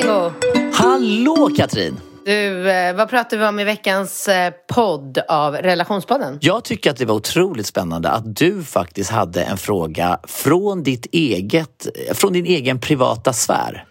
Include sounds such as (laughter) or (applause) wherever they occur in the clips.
Bingo! Hallå Katrin! Du, eh, vad pratar vi om i veckans eh, podd av Relationspodden? Jag tycker att det var otroligt spännande att du faktiskt hade en fråga från, ditt eget, eh, från din egen privata sfär.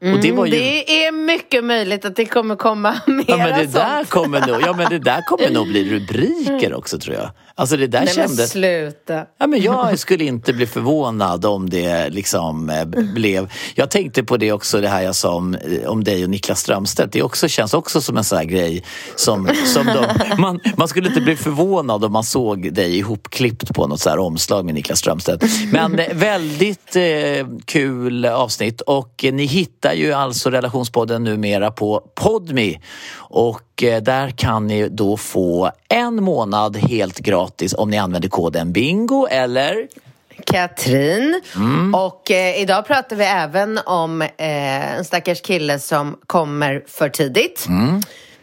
Och det, ju... det är mycket möjligt att det kommer komma (laughs) mera ja, men det sånt. där kommer nog, Ja men det där kommer nog bli rubriker också tror jag. Alltså det där Nej kändes... men sluta. Ja, men jag (laughs) skulle inte bli förvånad om det liksom eh, blev... Jag tänkte på det också, det här jag sa om, eh, om dig och Niklas Strömstedt. Det också, känns också som en sån här grej som, som de, (laughs) man, man skulle inte bli förvånad om man såg dig ihopklippt på något så här omslag med Niklas Strömstedt. Men eh, väldigt eh, kul avsnitt och eh, ni hittar ju alltså relationspodden numera på Podmi och eh, där kan ni då få en månad helt gratis om ni använder koden BINGO eller Katrin. Och eh, idag pratar vi även om eh, en stackars kille som kommer för tidigt.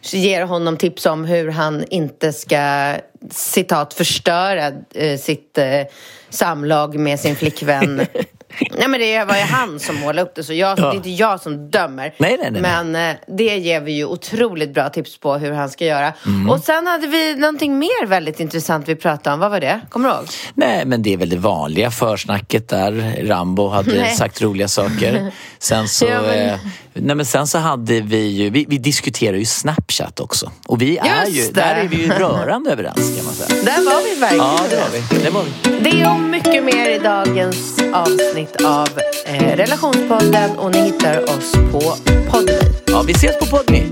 Så ger honom tips om hur han inte ska, citat, förstöra eh, sitt eh, samlag med sin flickvän. (laughs) Nej men det var ju han som målade upp det så jag, Ja. det är inte jag som dömer. Nej, nej, nej. Men eh, det ger vi ju otroligt bra tips på hur han ska göra. Mm. Och sen hade vi någonting mer väldigt intressant vi pratade om. Vad var det? Kommer du ihåg? Nej, men det är väl det vanliga försnacket där. Rambo hade Nej. sagt roliga saker. (laughs) Sen så, Ja, men- eh, nej, men sen så hade vi ju, vi, vi diskuterar ju Snapchat också. Och vi är Just ju, det. där är vi ju rörande överens kan man säga. Där var vi verkligen. Ja, det var vi. Det var vi. Det och mycket mer i dagens avsnitt av eh, Relationspodden och ni hittar oss på Podme. Ja, vi ses på Podme.